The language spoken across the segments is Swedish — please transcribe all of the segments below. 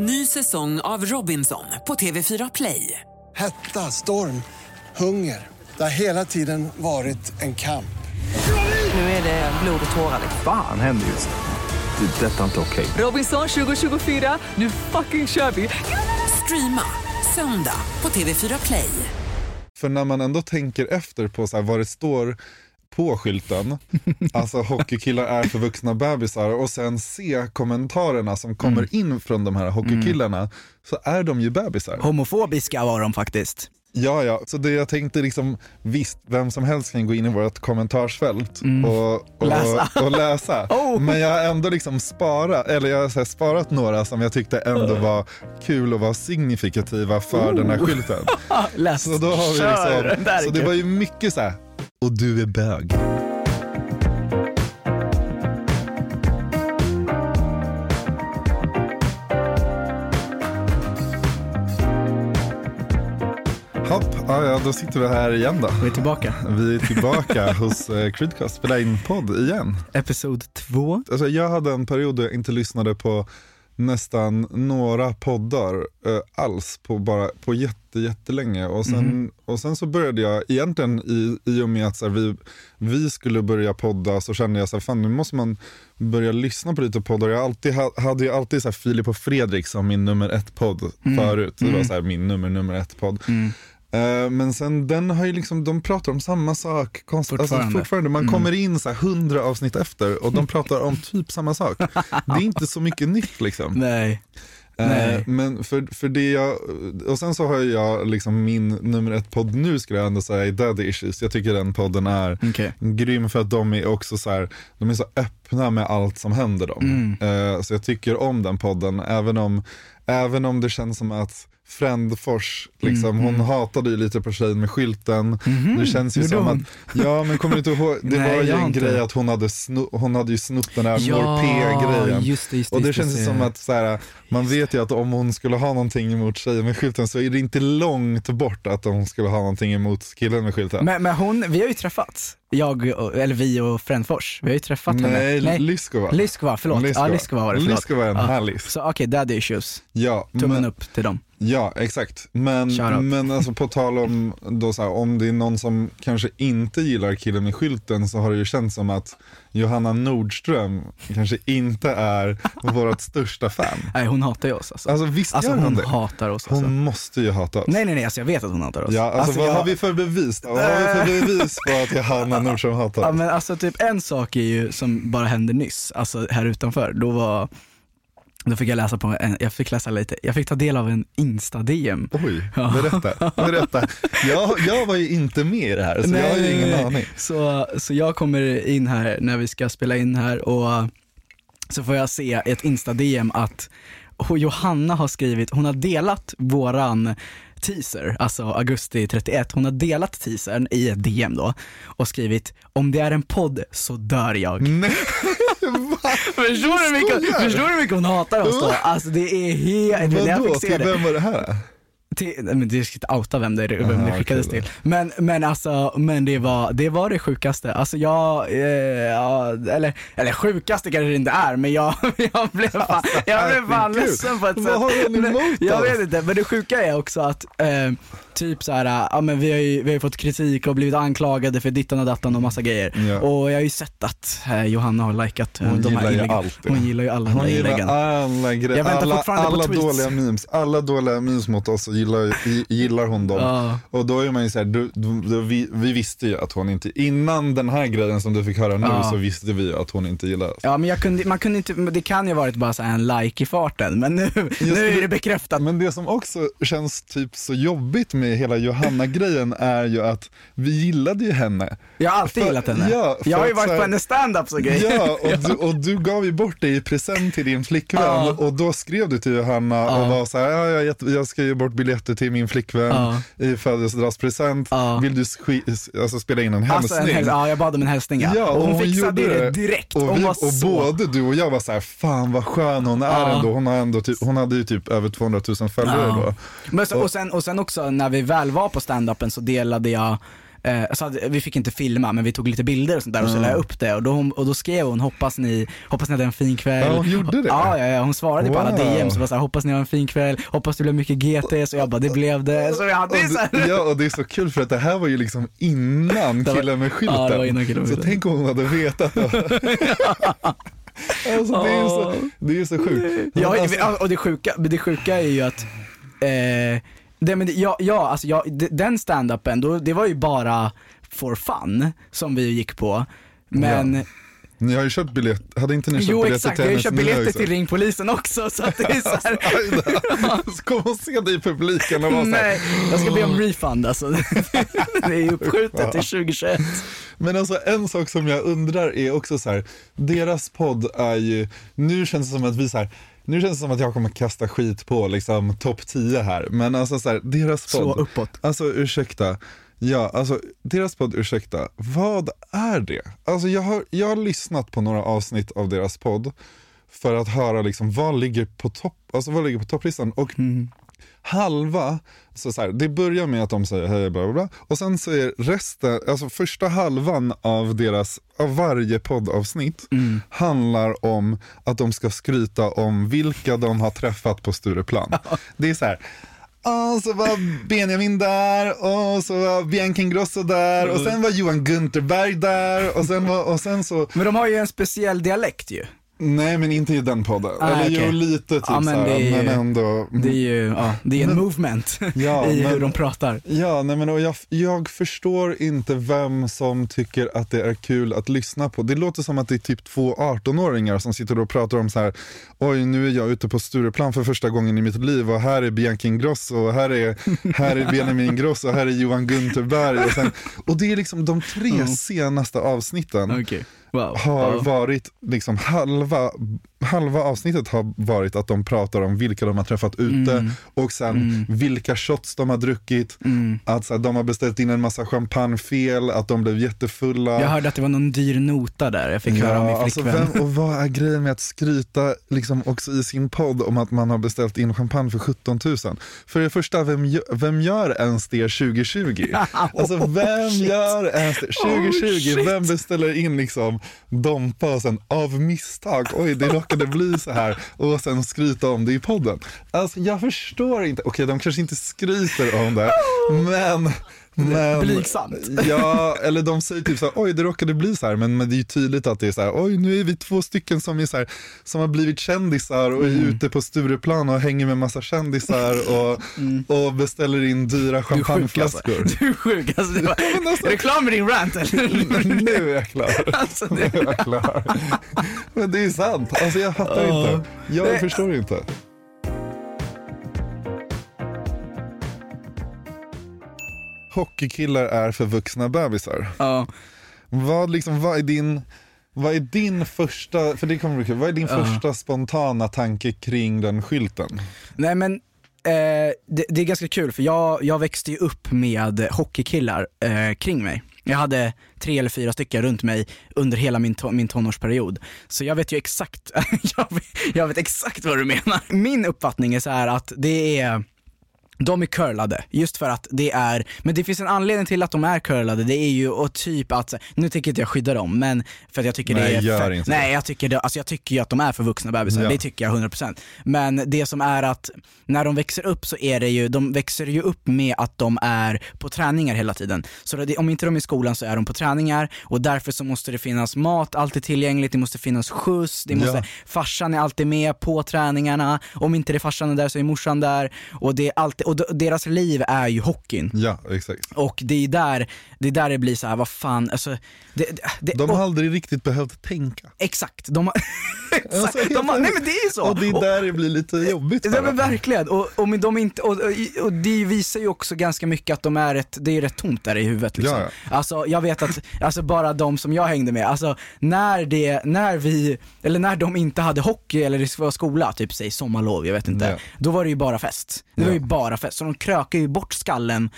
Ny säsong av Robinson på TV4 Play. Hetta, storm, hunger. Det har hela tiden varit en kamp. Nu är det blod och tårar. Fan händer just nu. Det. är Detta är inte okej. Robinson 2024, nu fucking kör vi! Streama söndag på TV4 Play. För när man ändå tänker efter på så här, vad det står på skylten, alltså hockeykillar är för vuxna bebisar och sen se kommentarerna som kommer in från de här hockeykillarna, så är de ju bebisar. Homofobiska var de faktiskt. Ja, ja, så det jag tänkte liksom, visst, vem som helst kan gå in i vårt kommentarsfält och, och Läsa. Och, läsa. Oh. Men jag har ändå liksom sparat, eller jag har sparat några som jag tyckte ändå var kul och var signifikativa för den här skylten. Läs, Så då har vi liksom, så det var ju mycket så här, och du är bög. Hopp, ja, ja, då sitter vi här igen då. Vi är tillbaka. Vi är tillbaka hos eh, Creedcast, spelar in podd igen. Episod två. Alltså, jag hade en period då jag inte lyssnade på nästan några poddar eh, alls på, bara, på jätte, jättelänge. Och sen, och sen så började jag, egentligen i, i och med att här, vi, vi skulle börja podda så kände jag så här, fan nu måste man börja lyssna på lite poddar. Jag alltid, ha- hade ju alltid så här, Filip och Fredrik som min nummer ett podd förut. Det var så här, min nummer, nummer ett podd. Eh, men sen den har ju liksom, de pratar om samma sak konst, Fortfarande. Alltså, fortfarande. Man kommer in så här hundra avsnitt efter och de pratar om typ samma sak. Det är inte så mycket nytt liksom. Nej. Eh, Nej. men för, för det jag, och sen så har jag liksom min nummer ett podd nu skulle jag ändå säga är Daddy Issues. Jag tycker den podden är Okej. grym för att de är också så här, de är så öppna med allt som händer dem. Eh, så jag tycker om den podden, även om, även om det känns som att Frändfors, liksom, hon hatade ju lite på tjejen med skylten. Det känns ju som hon? att, ja men kommer du inte ihåg, det Nej, var ju en inte. grej att hon hade, sno, hon hade ju snott den här Ja, Mor P-grejen. just det, just det, Och det känns ju som att så här, man vet ju att om hon skulle ha någonting emot tjejen med skylten så är det inte långt bort att hon skulle ha någonting emot killen med skylten. Men, men hon, vi har ju träffats. Jag, eller vi och Frändfors. Vi har ju träffat Nej, henne. Lyskova. Lyskova, förlåt. Lyskova. Ja, Lyskova var det, förlåt. Lyskova är en ja. härlig. Så okej, daddy issues. Ja, Tummen men, upp till dem. Ja, exakt. Men, men alltså på tal om, då så här, om det är någon som kanske inte gillar killen med skylten så har det ju känts som att Johanna Nordström kanske inte är vårt största fan. Nej, hon hatar ju oss alltså. Alltså visst Alltså gör hon hon det? hatar oss alltså. Hon måste ju hata oss. Nej nej nej, alltså jag vet att hon hatar oss. Ja, alltså, vad jag- har vi för bevis då? Vad har vi för bevis på att Johanna Nordström hatar Ja oss? men alltså typ en sak är ju som bara hände nyss, alltså här utanför. Då var, då fick jag läsa på en, jag fick läsa lite, jag fick ta del av en Insta-DM. Oj, berätta. berätta. Jag, jag var ju inte med i det här så jag har ju ingen nej. aning. Så, så jag kommer in här när vi ska spela in här och så får jag se ett Insta-DM att Johanna har skrivit, hon har delat våran teaser, alltså augusti 31, hon har delat teasern i ett DM då och skrivit om det är en podd så dör jag. Nej? Förstår du, mycket, förstår du hur mycket hon hatar oss då? Alltså det är helt, jag Vadå, fick se till vem var det här? Till, men det ska inte outa vem det, vem Aha, det skickades då. till. Men, men alltså, men det var, det var det sjukaste. Alltså jag, eh, ja, eller, eller sjukaste kanske det inte är, men jag, jag blev fan, jag blev fan ledsen på ett Vad sätt. har hon emot Jag vet inte, men det sjuka är också att eh, typ så här, ja men vi har ju, vi har ju fått kritik och blivit anklagade för dittan och dattan och massa grejer. Ja. Och jag har ju sett att eh, Johanna har likat eh, Hon de här gillar ju inläggen. allt det. Hon gillar ju alla de Hon här gillar inläggen. alla Jag grejer, väntar alla, fortfarande på alla tweets. dåliga memes, alla dåliga memes mot oss så gillar, i- gillar hon dem. Ja. Och då är man ju såhär, du, du, du, vi, vi visste ju att hon inte, innan den här grejen som du fick höra nu Ja. så visste vi ju att hon inte gillar oss. Ja men jag kunde, man kunde inte, men det kan ju ha varit bara så här en like i farten, men nu, nu är det bekräftat. Men det som också känns typ så jobbigt med hela Johanna-grejen är ju att vi gillade ju henne. Jag har alltid För- gillat henne. ja, jag har ju varit här- på hennes standups och grejer. Ja, och du, och du gav ju bort det i present till din flickvän Ja. och då skrev du till Johanna Ja. och var så här, ja, jag, jag ska ge bort biljetter till min flickvän Ja. i födelsedagspresent. Ja. Vill du alltså, spela in en Alltså, en hälsning? häl- ja, jag bad om en hälsning ja. Ja, och hon, fixade gjorde det direkt. Och, hon vi, och så... både du och jag var så här, fan vad skön hon är Ja. ändå. Hon, har ändå typ, hon hade ju typ över 200 000 följare Ja. då. Men så, och, sen, och sen också när vi väl var på standupen så delade jag Eh, så hade, vi fick inte filma men vi tog lite bilder och sånt där och så la jag upp det och då, och då skrev hon hoppas ni, hoppas ni hade en fin kväll. Ja, hon gjorde det? Ja, ja, ja hon svarade på alla Wow. DM så var så här, hoppas ni har en fin kväll, hoppas det blev mycket GT, så jag bara det blev det. Så ja, det så här. Ja och det är så kul för att det här var ju liksom innan killen med skylten. Ja, det var innan killen med så skylten. tänk om hon hade vetat alltså, det, är så, det är så sjukt. Ja, alltså, och det sjuka, det sjuka är ju att, eh, det, men det, ja, ja, alltså jag, d- den stand-upen, då, det var ju bara for fun som vi gick på. Men, Ni har ju köpt biljett, hade inte ni köpt jo biljetter exakt, till jag har ju hennes köpt biljetter till Ring Polisen också så att det är så här, Aj då. Så kom och se dig i publiken och var så här, nej, jag ska be om refund alltså. Det är ju uppskjutet till 2021. Men alltså en sak som jag undrar är också så här, deras podd är ju, nu känns det som att vi så här, nu känns det som att jag kommer kasta skit på liksom topp 10 här, men alltså så här, deras podd. Så uppåt. Alltså ursäkta, ja alltså deras podd, ursäkta, vad är det? Alltså jag har, jag har lyssnat på några avsnitt av deras podd för att höra liksom vad ligger på topp, alltså vad ligger på topplistan och halva, så så här, det börjar med att de säger hej bla bla bla och sen så är resten, alltså första halvan av deras, av varje poddavsnitt handlar om att de ska skryta om vilka de har träffat på Stureplan. Det är så här. Och så var Benjamin där och så var Bianca Ingrosso där och sen var Johan Gunterberg där och sen, var, och sen så, Men de har ju en speciell dialekt ju. Nej men inte i den podden. Ah, Eller okej. jo lite typ Ja, men så här, det är- men ändå. Det är ju, ja, det är en movement Ja, i hur men- de pratar. Ja, nej men och jag, jag förstår inte vem som tycker att det är kul att lyssna på. Det låter som att det är typ två 18-åringar som sitter och pratar om så här. oj nu är jag ute på Stureplan för första gången i mitt liv och här är Bianca Ingrosso och här är, här är Benjamin Ingrosso och här är Johan Gunterberg. Och, sen, och det är liksom de tre senaste avsnitten Okej, wow. har Ja. varit, liksom halva, halva avsnittet har varit att de pratar om vilka de har träffat ute Mm. och sen vilka shots de har druckit, att så här, de har beställt in en massa champagne fel, att de blev jättefulla. Jag hörde att det var någon dyr nota där, jag fick höra om min alltså flickvän. vem, och vad är grejen med att skryta liksom också i sin podd om att man har beställt in champagne för 17 000? För det första, vem, vem gör ens det 2020? Alltså vem gör ens det? 2020, Oh, vem beställer in liksom Dompa och sen av misstag, oj det råkade bli så här och sen skryta om det i podden. Alltså jag förstår inte, okej de kanske inte skryter om det, men men, Blygsamt. Ja, eller de säger typ så här, oj det råkade bli så här, men, men det är ju tydligt att det är så här, oj nu är vi två stycken som är så här, som har blivit kändisar och är Mm. ute på Stureplan och hänger med massa kändisar och, och beställer in dyra Du är sjuk alltså. champagneflaskor. Du är sjuk alltså. Det var, är du klar med din rant eller? nu är jag klar. Alltså, Nu det, är jag klar. Men det är sant, alltså jag fattar Ja. inte. Jag Det- förstår inte. Hockeykillar är för vuxna bebisar. ja. Vad, liksom, vad, är din, vad är din första, för det kommer bli kul, vad är din Ja. första spontana tanke kring den skylten? Nej men eh, det, det är ganska kul för jag, jag växte ju upp med hockeykillar eh, kring mig. Jag hade tre eller fyra stycken runt mig under hela min, to- min tonårsperiod. Så jag vet ju exakt, jag, vet, jag vet exakt vad du menar. Min uppfattning är så här att det är de är curlade, just för att det är, men det finns en anledning till att de är curlade, det är ju och typ att, nu tänker inte jag skydda dem, men för att jag tycker Nej, det är för, inte Nej jag tycker, det, alltså jag tycker ju att de är för vuxna bebisar, Ja. det tycker jag 100% Men det som är att, när de växer upp så är det ju, de växer ju upp med att de är på träningar hela tiden. Så det, om inte de är i skolan så är de på träningar och därför så måste det finnas mat alltid tillgängligt, det måste finnas skjuts, det måste, Ja. farsan är alltid med på träningarna, om inte det är farsan är där så är morsan där och, det är alltid, och deras liv är ju hockeyn. Ja, exakt. Och det är där det, är där det blir så här, vad fan, alltså, det, det, De och, har aldrig riktigt behövt tänka. Exakt, de har, exakt, Alltså, de har, nej men det är ju så. Och det är där det blir lite jobbigt Ja men verkligen, och, och, de inte, och, och, och det visar ju också ganska mycket att de är ett, det är rätt tomt där i huvudet liksom. Ja, Alltså jag vet att, alltså bara de som jag hängde med, alltså när det, när vi, eller när de inte hade hockey eller det var skola, typ säg sommarlov, jag vet inte. Ja. Då var det ju bara fest. Det var Ja. ju bara fest, så de krökade ju bort skallen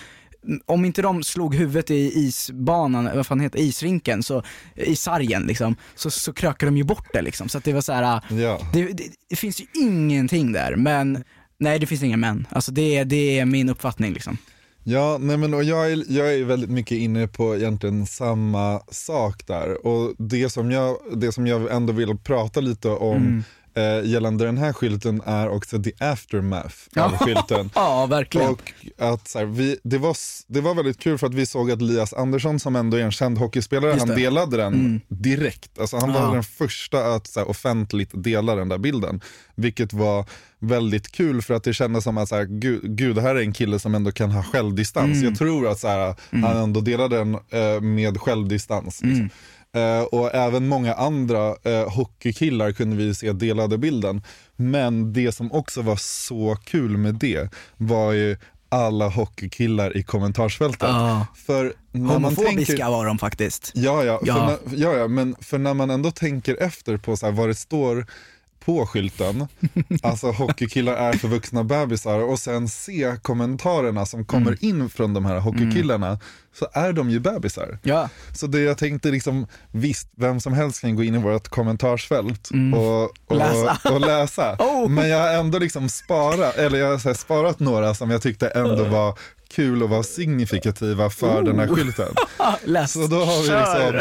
om inte de slog huvudet i isbanan, vad fan heter isrinken, så, i sargen liksom, så, så krökade de ju bort det liksom. Så att det var så här. Ja. Det, det, det finns ju ingenting där, men nej det finns inga män. Alltså det, är- det är min uppfattning liksom. Ja, nej men och jag, är, jag är väldigt mycket inne på egentligen samma sak där. Och det som jag, det som jag ändå vill prata lite om Mm. Eh, gällande den här skylten är också the aftermath av skylten. Ja, verkligen. Och att så här, vi, det, var, det var väldigt kul för att vi såg att Elias Andersson som ändå är en känd hockeyspelare, han. Mm. delade den direkt. Alltså han var Ja. den första att så här, offentligt dela den där bilden. Vilket var väldigt kul för att det kändes som att så här, gud, gud, här är en kille som ändå kan ha självdistans. Mm. Jag tror att så här, han ändå delade den eh, med självdistans. Mm. Liksom. Eh, och även många andra eh, hockeykillar kunde vi se delade bilden. Men det som också var så kul med det var ju alla hockeykillar i kommentarsfältet. Ja. För när man Homofobiska tänker, var de faktiskt. ja, ja, Ja. När, ja, ja, men för när man ändå tänker efter på så här, vad det står på skylten, alltså hockeykillar är för vuxna bebisar och sen se kommentarerna som kommer Mm. in från de här hockeykillarna så är de ju bebisar. Ja. Så det jag tänkte liksom, visst, vem som helst kan gå in i vårt kommentarsfält och, och Mm. Läsa. och läsa. Oh. Men jag har ändå liksom sparat, eller jag har sparat några som jag tyckte ändå var kul och var signifikativa för den här skylten. Läs. Så då har vi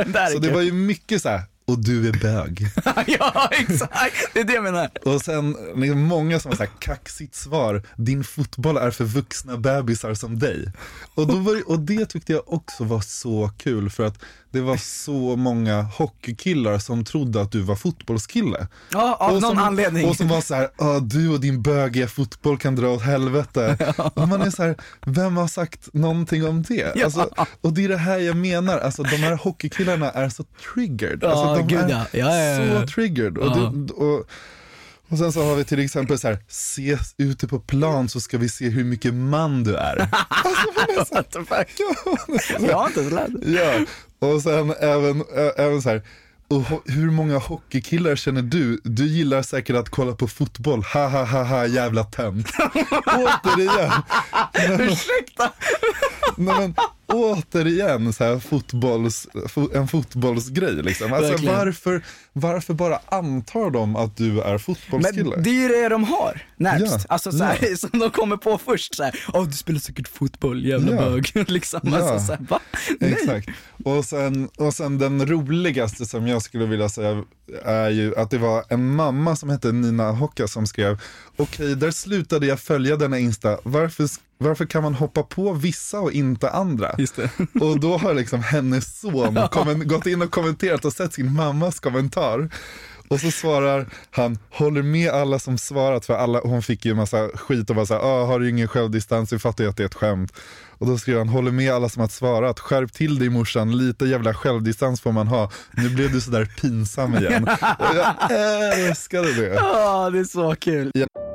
liksom, så det var ju mycket så här, och du är bög. ja, exakt. Det är det jag menar. Och sen liksom många som har så här kaxigt svar, din fotboll är för vuxna bebisar som dig. Och, då var, det- och det tyckte jag också var så kul för att det var så många hockeykillar som trodde att du var fotbollskille. Ja, av och någon som, anledning. Och som var så här, "Ah, du och din bögiga fotboll kan dra åt helvete. Och man är så här, vem har sagt någonting om det? Ja. Alltså, och det är det här jag menar, alltså de här hockeykillarna är så triggered. Ja, alltså, de gud, är ja. Ja, ja, så triggered. Och, det, och, och sen så har vi till exempel så här, ses ute på plan så ska vi se hur mycket man du är. What the fuck? Jag har inte lärt ja, och sen även, ä, även så här, och hur många hockeykillar känner du? Du gillar säkert att kolla på fotboll, ha ha ha ha jävla tönt. Återigen, Ursäkta. Nej, men, återigen så här fotbolls, fo, en fotbollsgrej liksom. Alltså, varför, varför bara antar de att du är fotbollskille? Men det är ju det de har närmst. Ja, Alltså så här, som de kommer på först så här, åh du spelar säkert fotboll, jävla Ja. bög. liksom. Ja. Alltså, så här, va? Nej. Exakt. Och sen, och sen den roligaste som jag skulle vilja säga är ju att det var en mamma som hette Nina Hocka som skrev Okej, där slutade jag följa denna Insta. Varför, varför kan man hoppa på vissa och inte andra? Just det. Och då har liksom hennes son gått in och kommenterat och sett sin mammas kommentar. Och så svarar han, håller med alla som svarat för alla, hon fick ju massa skit och bara såhär, ah, har du ingen självdistans, vi fattar ju att det är ett skämt. Och då skrev han, håller med alla som har svarat, skärp till dig morsan, lite jävla självdistans får man ha. Nu blev du sådär pinsam igen. Och jag älskade det. Ja, det är så kul.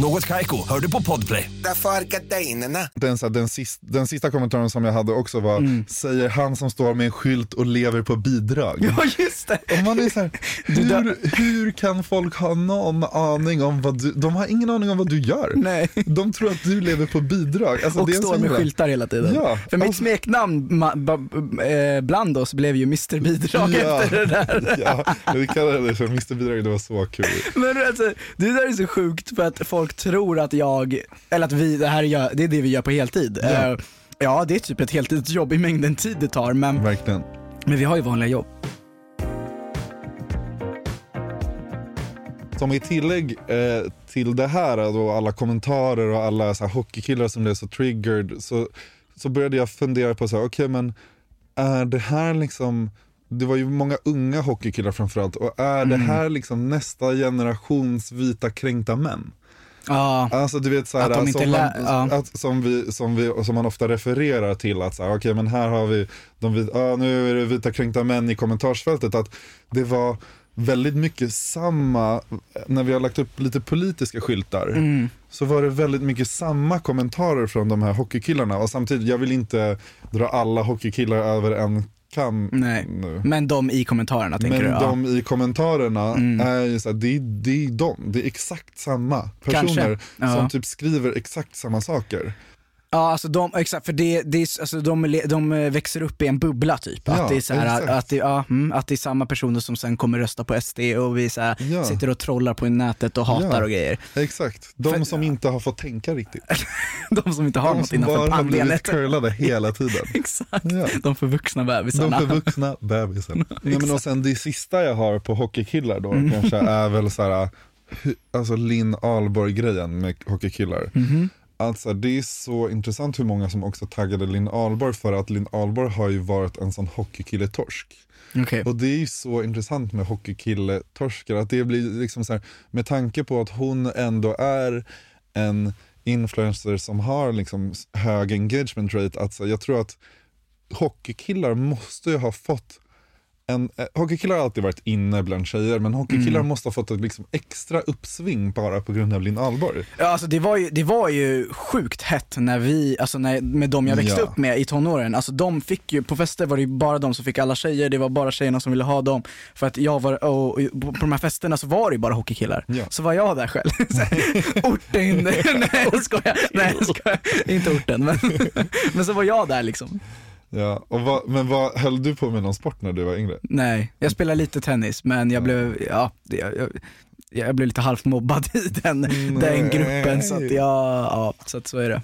Något Kaiko, hör du på Podplay. Därför är. Den, så här, den, sista, den sista kommentaren som jag hade också var, säger han som står med en skylt och lever på bidrag. Ja, just det. Och man är så här, hur, hur kan folk ha någon aning om vad du, de har ingen aning om vad du gör. Nej. De tror att du lever på bidrag. Alltså, och det är står med skyltar hela tiden. Ja, För mitt alltså- smeknamn eh, bland oss blev ju Mr Bidrag Ja, efter det där. ja, vi kallade det för Mr Bidrag, det var så kul. Men alltså, det där är så sjukt för att folk tror att jag, eller att vi, det här gör, det är det vi gör på heltid. Ja. Eh, ja det är typ ett heltidsjobb i mängden tid det tar men, Verkligen. men vi har ju vanliga jobb. Som i tillägg eh, till det här då, alla kommentarer och alla så här, hockeykillar som blev så triggered så, så började jag fundera på så här, okej men är det här liksom det var ju många unga hockeykillar framförallt och är det här liksom nästa generations vita kränkta män? Ja, Alltså du vet såhär, Att de som, ja. att, som, vi, som, vi, som man ofta refererar till att såhär, okej men här har vi, de vit, ah, nu är det vita kränkta män i kommentarsfältet, att det var väldigt mycket samma, när vi har lagt upp lite politiska skyltar, Mm. så var det väldigt mycket samma kommentarer från de här hockeykillarna och samtidigt, jag vill inte dra alla hockeykillar över en kam nej. nu. Men de i kommentarerna tänker Men du? Ja. de i kommentarerna Mm. är ju såhär, det, är- det är de, det är exakt samma personer Kanske, ja. som typ skriver exakt samma saker. Ja alltså de, exakt för det, det är, alltså de, de eh, växer upp i en bubbla typ. Ja, att, det är så här, att, det, ja, mm, att det är samma personer som sen kommer rösta på SD och vi så här, Ja. sitter och trollar på nätet och hatar Ja. och grejer. Exakt, de För- som inte har fått tänka riktigt. De som inte har De något som innanför bara har blivit pannbenet. curlade hela tiden. Exakt, de förvuxna De bebisarna. förvuxna bebisen. Ja, men och sen det sista jag har på hockeykillar då Mm. kanske är väl såhär, hu- alltså Linn Ahlborg-grejen med hockeykillar. Mhm. Alltså det är så intressant hur många som också taggade Linn Ahlborg för att Linn Ahlborg har ju varit en sån hockeykille-torsk. Okej. Och det är ju så intressant med hockeykille-torskar, att det blir liksom så här, med tanke på att hon ändå är en influencer som har liksom hög engagement rate, alltså jag tror att hockeykillar måste ju ha fått en, eh, hockeykillar har alltid varit inne bland tjejer, men hockeykillar måste ha fått ett liksom extra uppsving bara på grund av Linn Ahlborg. Ja, alltså det var, ju, det var ju sjukt hett när vi, alltså när, med de jag växte Ja. upp med i tonåren. Alltså de fick ju, på fester var det ju bara de som fick alla tjejer, det var bara tjejerna som ville ha dem. För att jag var, och, och på, de här festerna så var det ju bara hockeykillar. Ja. Så var jag där själv. Orten, nej jag skojar, nej jag skojar, inte orten men, men så var jag där liksom. Ja, och vad, men vad, höll du på med någon sport när du var yngre? Nej, jag spelade lite tennis men jag blev, ja, jag, jag, jag blev lite halvt mobbad i den, den gruppen så att jag, ja, så att så är det.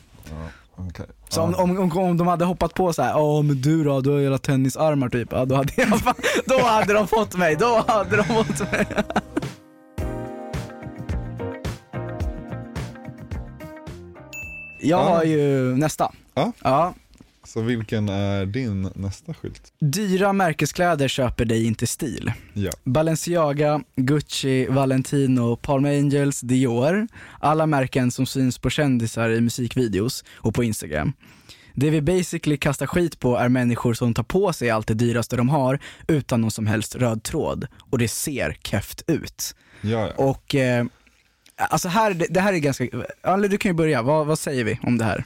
Okay. Så om, om, om, om de hade hoppat på så här, ja men du då, du har hela tennisarmar typ, ja, då, hade jag, då hade de fått mig, då hade de fått mig. Jag Ja. har ju nästa. Ja. ja. Så vilken är din nästa skylt? Dyra märkeskläder köper dig inte stil. Ja. Balenciaga, Gucci, Valentino, Palm Angels, Dior. Alla märken som syns på kändisar i musikvideos och på Instagram. Det vi basically kastar skit på är människor som tar på sig allt det dyraste de har utan någon som helst röd tråd. Och det ser keft ut. Ja, ja. Och eh, alltså här, det, här är ganska, eller du kan ju börja, vad, vad säger vi om det här?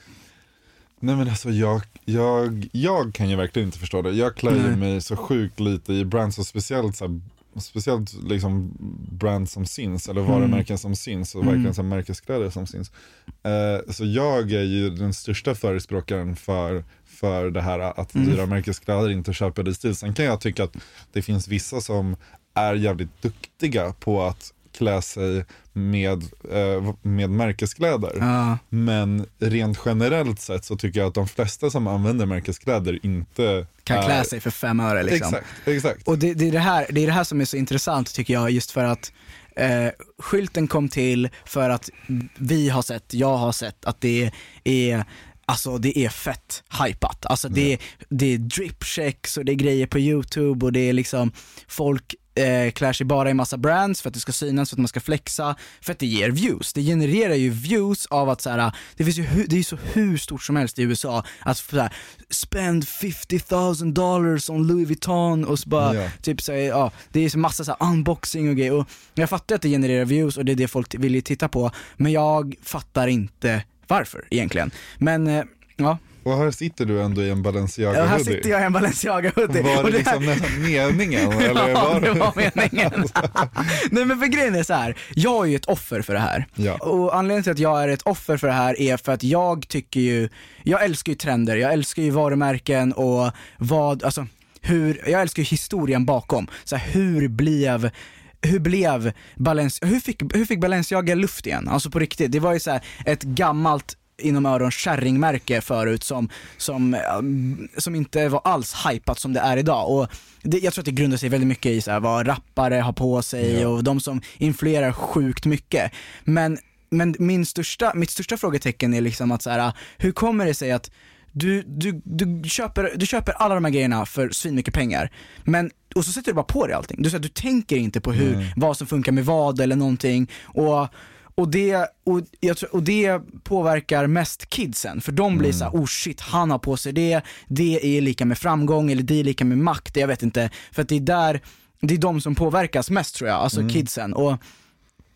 Nej men alltså jag, jag, jag kan ju verkligen inte förstå det. Jag klär ju mig så sjukt lite i brands och speciellt så här, Speciellt liksom brands som syns eller varumärken som syns och Mm. verkligen så märkeskläder som syns. Eh, så jag är ju den största förespråkaren för, för det här att Mm. dyra märkeskläder inte köper dig stil. Sen kan jag tycka att det finns vissa som är jävligt duktiga på att klä sig med, eh, med märkeskläder. Ja. Men rent generellt sett så tycker jag att de flesta som använder märkeskläder inte Kan är... klä sig för fem öre liksom. Exakt, exakt. Och det, det, är det, här, det är det här som är så intressant tycker jag, just för att eh, skylten kom till för att vi har sett, jag har sett att det är Alltså det är fett hypat. Alltså det, är, det är drip checks och det är grejer på youtube och det är liksom folk eh, klär sig bara i massa brands för att det ska synas, för att man ska flexa, för att det ger views. Det genererar ju views av att så här, det finns ju det är så hur stort som helst i USA att så här, spend 50 000 dollars on Louis Vuitton och så bara Ja. typ så, här, ja, det är så massa så här unboxing och grejer och jag fattar att det genererar views och det är det folk vill ju titta på men jag fattar inte varför egentligen. Men eh, ja, Och här sitter du ändå i en Balenciaga ja här sitter jag i en Balenciaga hoodie. Var det det liksom nästan meningen? eller ja, var det var meningen. Nej men för grejen är så här. jag är ju ett offer för det här. Ja. Och anledningen till att jag är ett offer för det här är för att jag tycker ju, jag älskar ju trender, jag älskar ju varumärken och vad, alltså hur, jag älskar ju historien bakom. Så här, hur blev hur blev Balenciaga, hur fick, hur fick Balenciaga luft igen? Alltså på riktigt, det var ju så här ett gammalt inom öron kärringmärke förut som, som, um, som inte var alls hypat som det är idag. Och det, jag tror att det grundar sig väldigt mycket i så här, vad rappare har på sig och de som influerar sjukt mycket. Men, men min största, mitt största frågetecken är liksom att så här, hur kommer det sig att du, du, du, köper, du köper alla de här grejerna för svinmycket pengar, men, och så sätter du bara på dig allting. Du, så här, du tänker inte på hur, vad som funkar med vad eller någonting. Och, och, det, och, jag tror, och det påverkar mest kidsen, för de blir Mm. så här: oh shit, han har på sig det, det är lika med framgång eller det är lika med makt, jag vet inte. För att det är där, det är de som påverkas mest tror jag, alltså Mm. kidsen. Och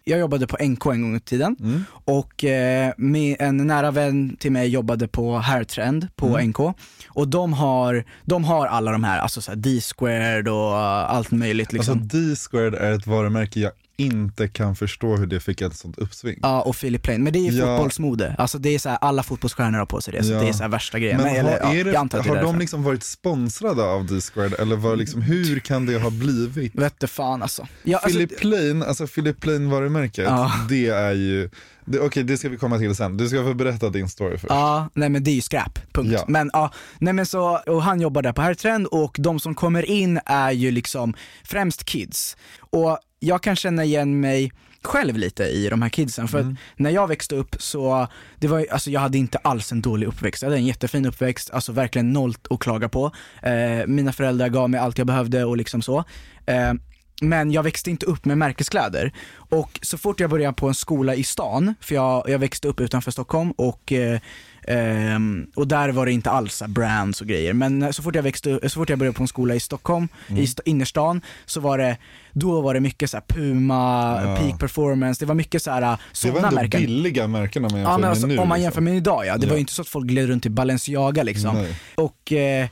jag jobbade på NK en gång i tiden Mm. och eh, en nära vän till mig jobbade på Hairtrend på Mm. NK och de har, de har alla de här, alltså så här D-squared och allt möjligt liksom. Alltså D-squared är ett varumärke jag inte kan förstå hur det fick ett sånt uppsving. Ja och Philip Plain, men det är ju Ja. fotbollsmode. Alltså det är så här, alla fotbollsstjärnor har på sig det, så Ja. det är så här värsta grejen. Men Men, har, eller, ja, det, att det har de liksom varit sponsrade av D-squared eller var liksom, hur kan det ha blivit? Vette fan alltså. Ja, alltså Philip Plain, alltså Philip Plain varumärket, Ja. det är ju, det, okej det ska vi komma till sen, du ska få berätta din story först. Ja, nej men det är ju skräp, punkt. Ja. Men ja, nej men så, och han jobbar där på Herrtrend och de som kommer in är ju liksom främst kids. Och jag kan känna igen mig själv lite i de här kidsen, för Mm. när jag växte upp så, det var, alltså jag hade inte alls en dålig uppväxt, jag hade en jättefin uppväxt, alltså verkligen noll att klaga på. Eh, mina föräldrar gav mig allt jag behövde och liksom så. Eh, men jag växte inte upp med märkeskläder. Och så fort jag började på en skola i stan, för jag, jag växte upp utanför Stockholm och, eh, ehm, och där var det inte alls brands och grejer. Men så fort jag, växte, så fort jag började på en skola i Stockholm, Mm. i st- innerstan, så var det, då var det mycket så Puma, Ja. Peak Performance, det var mycket så här det var sådana ändå märken. billiga märken om man jämför Ja men med alltså, nu. om man liksom. jämför med idag ja, det Ja. var ju inte så att folk gled runt i Balenciaga liksom. Nej. Och eh,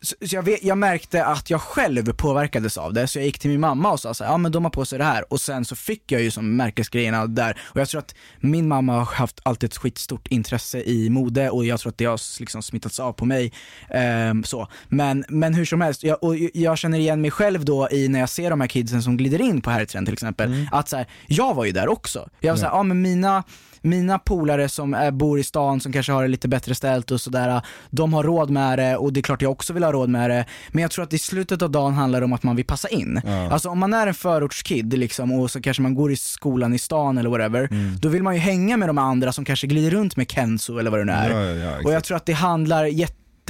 så, så jag, vet, jag märkte att jag själv påverkades av det, så jag gick till min mamma och sa så här, ja men de har på sig det här. Och sen så fick jag ju som märkesgrejerna där. Och jag tror att min mamma har haft alltid ett skitstort intresse i mode och jag tror att det har liksom smittats av på mig. Ehm, så. Men, men hur som helst, jag, och jag känner igen mig själv då i när jag ser de här kidsen som glider in på Herrtrend till exempel, att så här, jag var ju där också. Jag var såhär, ja men mina mina polare som är, bor i stan, som kanske har det lite bättre ställt och sådär, de har råd med det och det är klart jag också vill ha råd med det. Men jag tror att i slutet av dagen handlar det om att man vill passa in. Alltså om man är en förortskid liksom, och så kanske man går i skolan i stan eller whatever, då vill man ju hänga med de andra som kanske glider runt med Kenzo eller vad det nu är. Ja, ja, ja, och jag tror att det handlar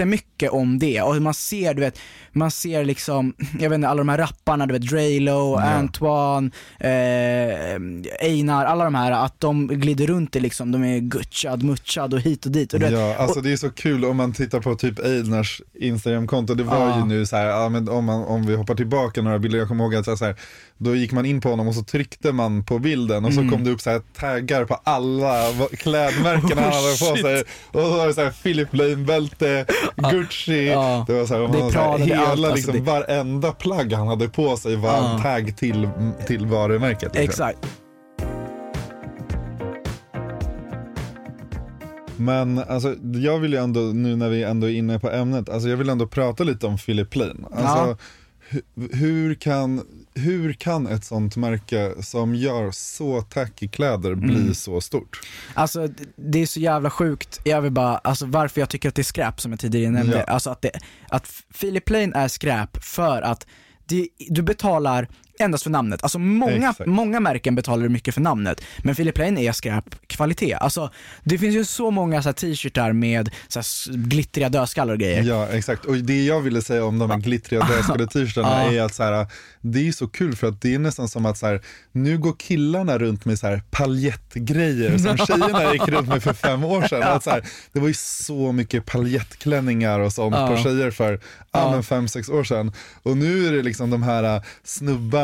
jättemycket om det och man ser, du vet, man ser liksom, jag vet inte, alla de här rapparna, du vet Draylo, Antoine, eh, Einar, alla de här, att de glider runt i liksom, de är gutchad, mutchad och hit och dit. Och du vet, Ja, alltså det är så kul om man tittar på typ Einars Instagramkonto, det var Ja. ju nu så här, ja, men om, man, om vi hoppar tillbaka några bilder, jag kommer ihåg att så här, då gick man in på honom och så tryckte man på bilden och så Mm. kom det upp så här taggar på alla klädmärken han Oh, hade på sig. Och så var det så här Philip Lane-bälte, Gucci, Ja. det var så här, Det man, så här hela allt, alltså liksom, det- varenda plagg han hade på sig var en Ja. tagg till, till varumärket. Liksom. Exakt. Men alltså, jag vill ju ändå, nu när vi ändå är inne på ämnet, alltså jag vill ändå prata lite om Philip Lane. Alltså, hu- hur, kan, hur kan ett sånt märke som gör så tacky kläder bli Mm. så stort? Alltså det- är så jävla sjukt, jag vill bara, alltså varför jag tycker att det är skräp som jag tidigare nämnde, Ja. alltså att, det, att Philip Plain är skräp för att det, du betalar endast för namnet. Alltså många, Exakt. många märken betalar du mycket för namnet, men Philip Plain är skräp kvalitet. Alltså det finns ju så många så t-shirtar med så här glittriga dödskallar och grejer. Ja exakt, och det jag ville säga om de här glittriga dödskade t-shirtarna är att så här, det är så kul för att det är nästan som att så här, nu går killarna runt med så här paljettgrejer som tjejerna gick runt med för fem år sedan. Att så här, det var ju så mycket paljettklänningar och sånt på tjejer för ja. men fem, sex år sedan. Och nu är det liksom de här äh,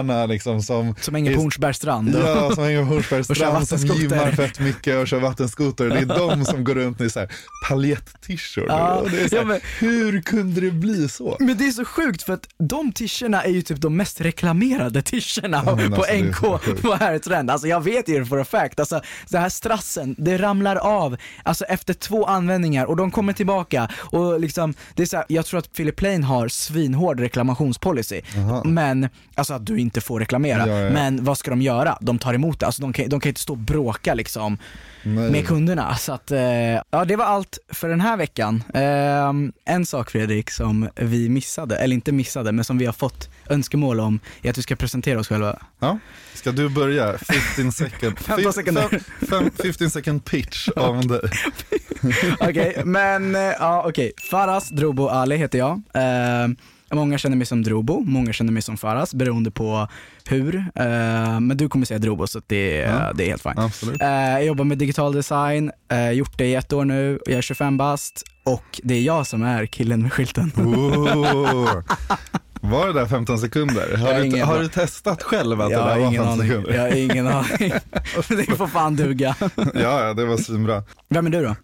snubbarna liksom som Som hänger på är- Hornsbergs strand. Ja, som hänger på Hornsbergs Och kör strand, som gymmar fett mycket och kör vattenskoter. Det är de som går runt i så här paljett-shirts. Ja, här, ja, men- Hur kunde det bli så? Men det är så sjukt för att de t-shirtarna är ju typ de mest reklamerade t-shirtarna Ja, på alltså, NK på Herrtrend. Alltså jag vet ju for a fact. Alltså det här strassen, det ramlar av alltså efter två användningar och de kommer tillbaka och liksom, det är så här, jag tror att Philip Plain har svinhård reklamationspolicy. Men, alltså att du inte får reklamera. Ja, ja. Men vad ska de göra? De tar emot det. Alltså de kan, de kan inte stå och bråka liksom Nej. med kunderna. Så att, eh, ja det var allt för den här veckan. Eh, en sak Fredrik som vi missade, eller inte missade, men som vi har fått önskemål om är att vi ska presentera oss själva. Ja. Ska du börja? 15 second, 15 sekunder. fem- fem- 15 second pitch av dig. Okej, men eh, ja okej. Faras Drobo Ali heter jag. Eh, Många känner mig som Drobo, många känner mig som Faras beroende på hur. Eh, men du kommer säga Drobo så det, Ja. det är helt fint. Eh, jag jobbar med digital design, eh, gjort det i ett år nu, jag är 25 bast och det är jag som är killen med skylten. Oh. Var det där 15 sekunder? Har, du, ingen har du testat själv att Jag det där var ingen 15 aning. sekunder? Jag har ingen aning. det får fan duga. Ja, ja, det var svinbra. Vem är du då?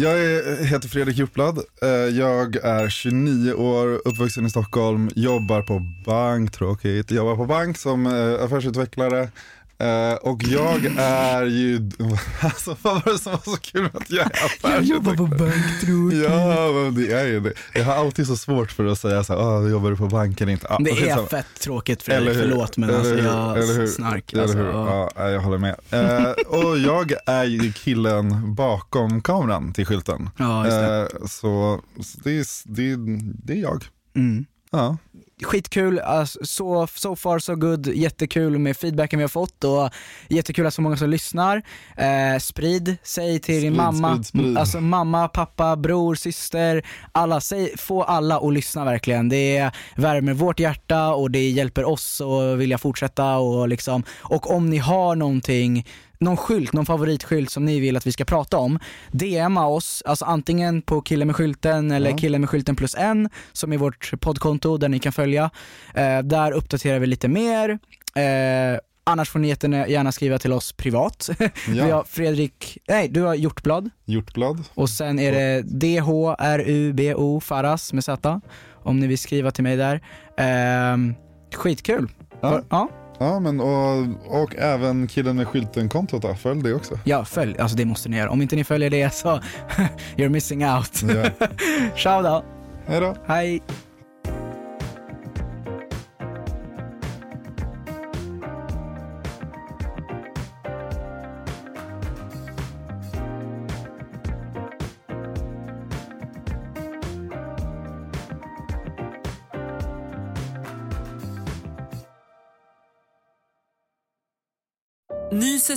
Jag är, heter Fredrik Hjortblad. Eh, jag är 29 år, uppvuxen i Stockholm, jobbar på bank, tråkigt. Jobbar på bank som eh, affärsutvecklare. Eh, Och jag är ju, alltså vad var det som var så kul att jag är affärsutvecklare? bank tror Ja, men det är ju det. Jag har alltid så svårt för att säga så här, ah, jobbar du på bank eller inte? Ah, Det är fett tråkigt Eller hur? förlåt men Eller alltså jag Eller hur? snark. Eller Alltså, hur? ja. Ja, jag håller med. Eh, och jag är ju killen bakom kameran till skylten. Ja, just det. Eh, så så det, är, det, är- det är jag. Mm. Ja. Skitkul, alltså, so, so far so good, jättekul med feedbacken vi har fått och jättekul att så många som lyssnar. Eh, sprid, säg till din Sprid, mamma, sprid, sprid. alltså mamma, pappa, bror, syster, alla, säg, få alla att lyssna verkligen. Det värmer vårt hjärta och det hjälper oss att vilja fortsätta och liksom, och om ni har någonting någon skylt, någon favoritskylt som ni vill att vi ska prata om, DMa oss, alltså antingen på killen med skylten eller Ja. killen med skylten plus en, som är vårt poddkonto där ni kan följa. Eh, där uppdaterar vi lite mer. Eh, annars får ni gärna skriva till oss privat. vi Ja. har Fredrik, nej du har Hjortblad Hjortblad. och sen är det DHRUBO Faras med Z om ni vill skriva till mig där. Eh, skitkul. Ja. ja. Ja, men och, och även killen med skylten-kontot då, följ det också. Ja, följ. Alltså det måste ni göra. Om inte ni följer det så you're missing out. Ciao då. Hej då. Hej.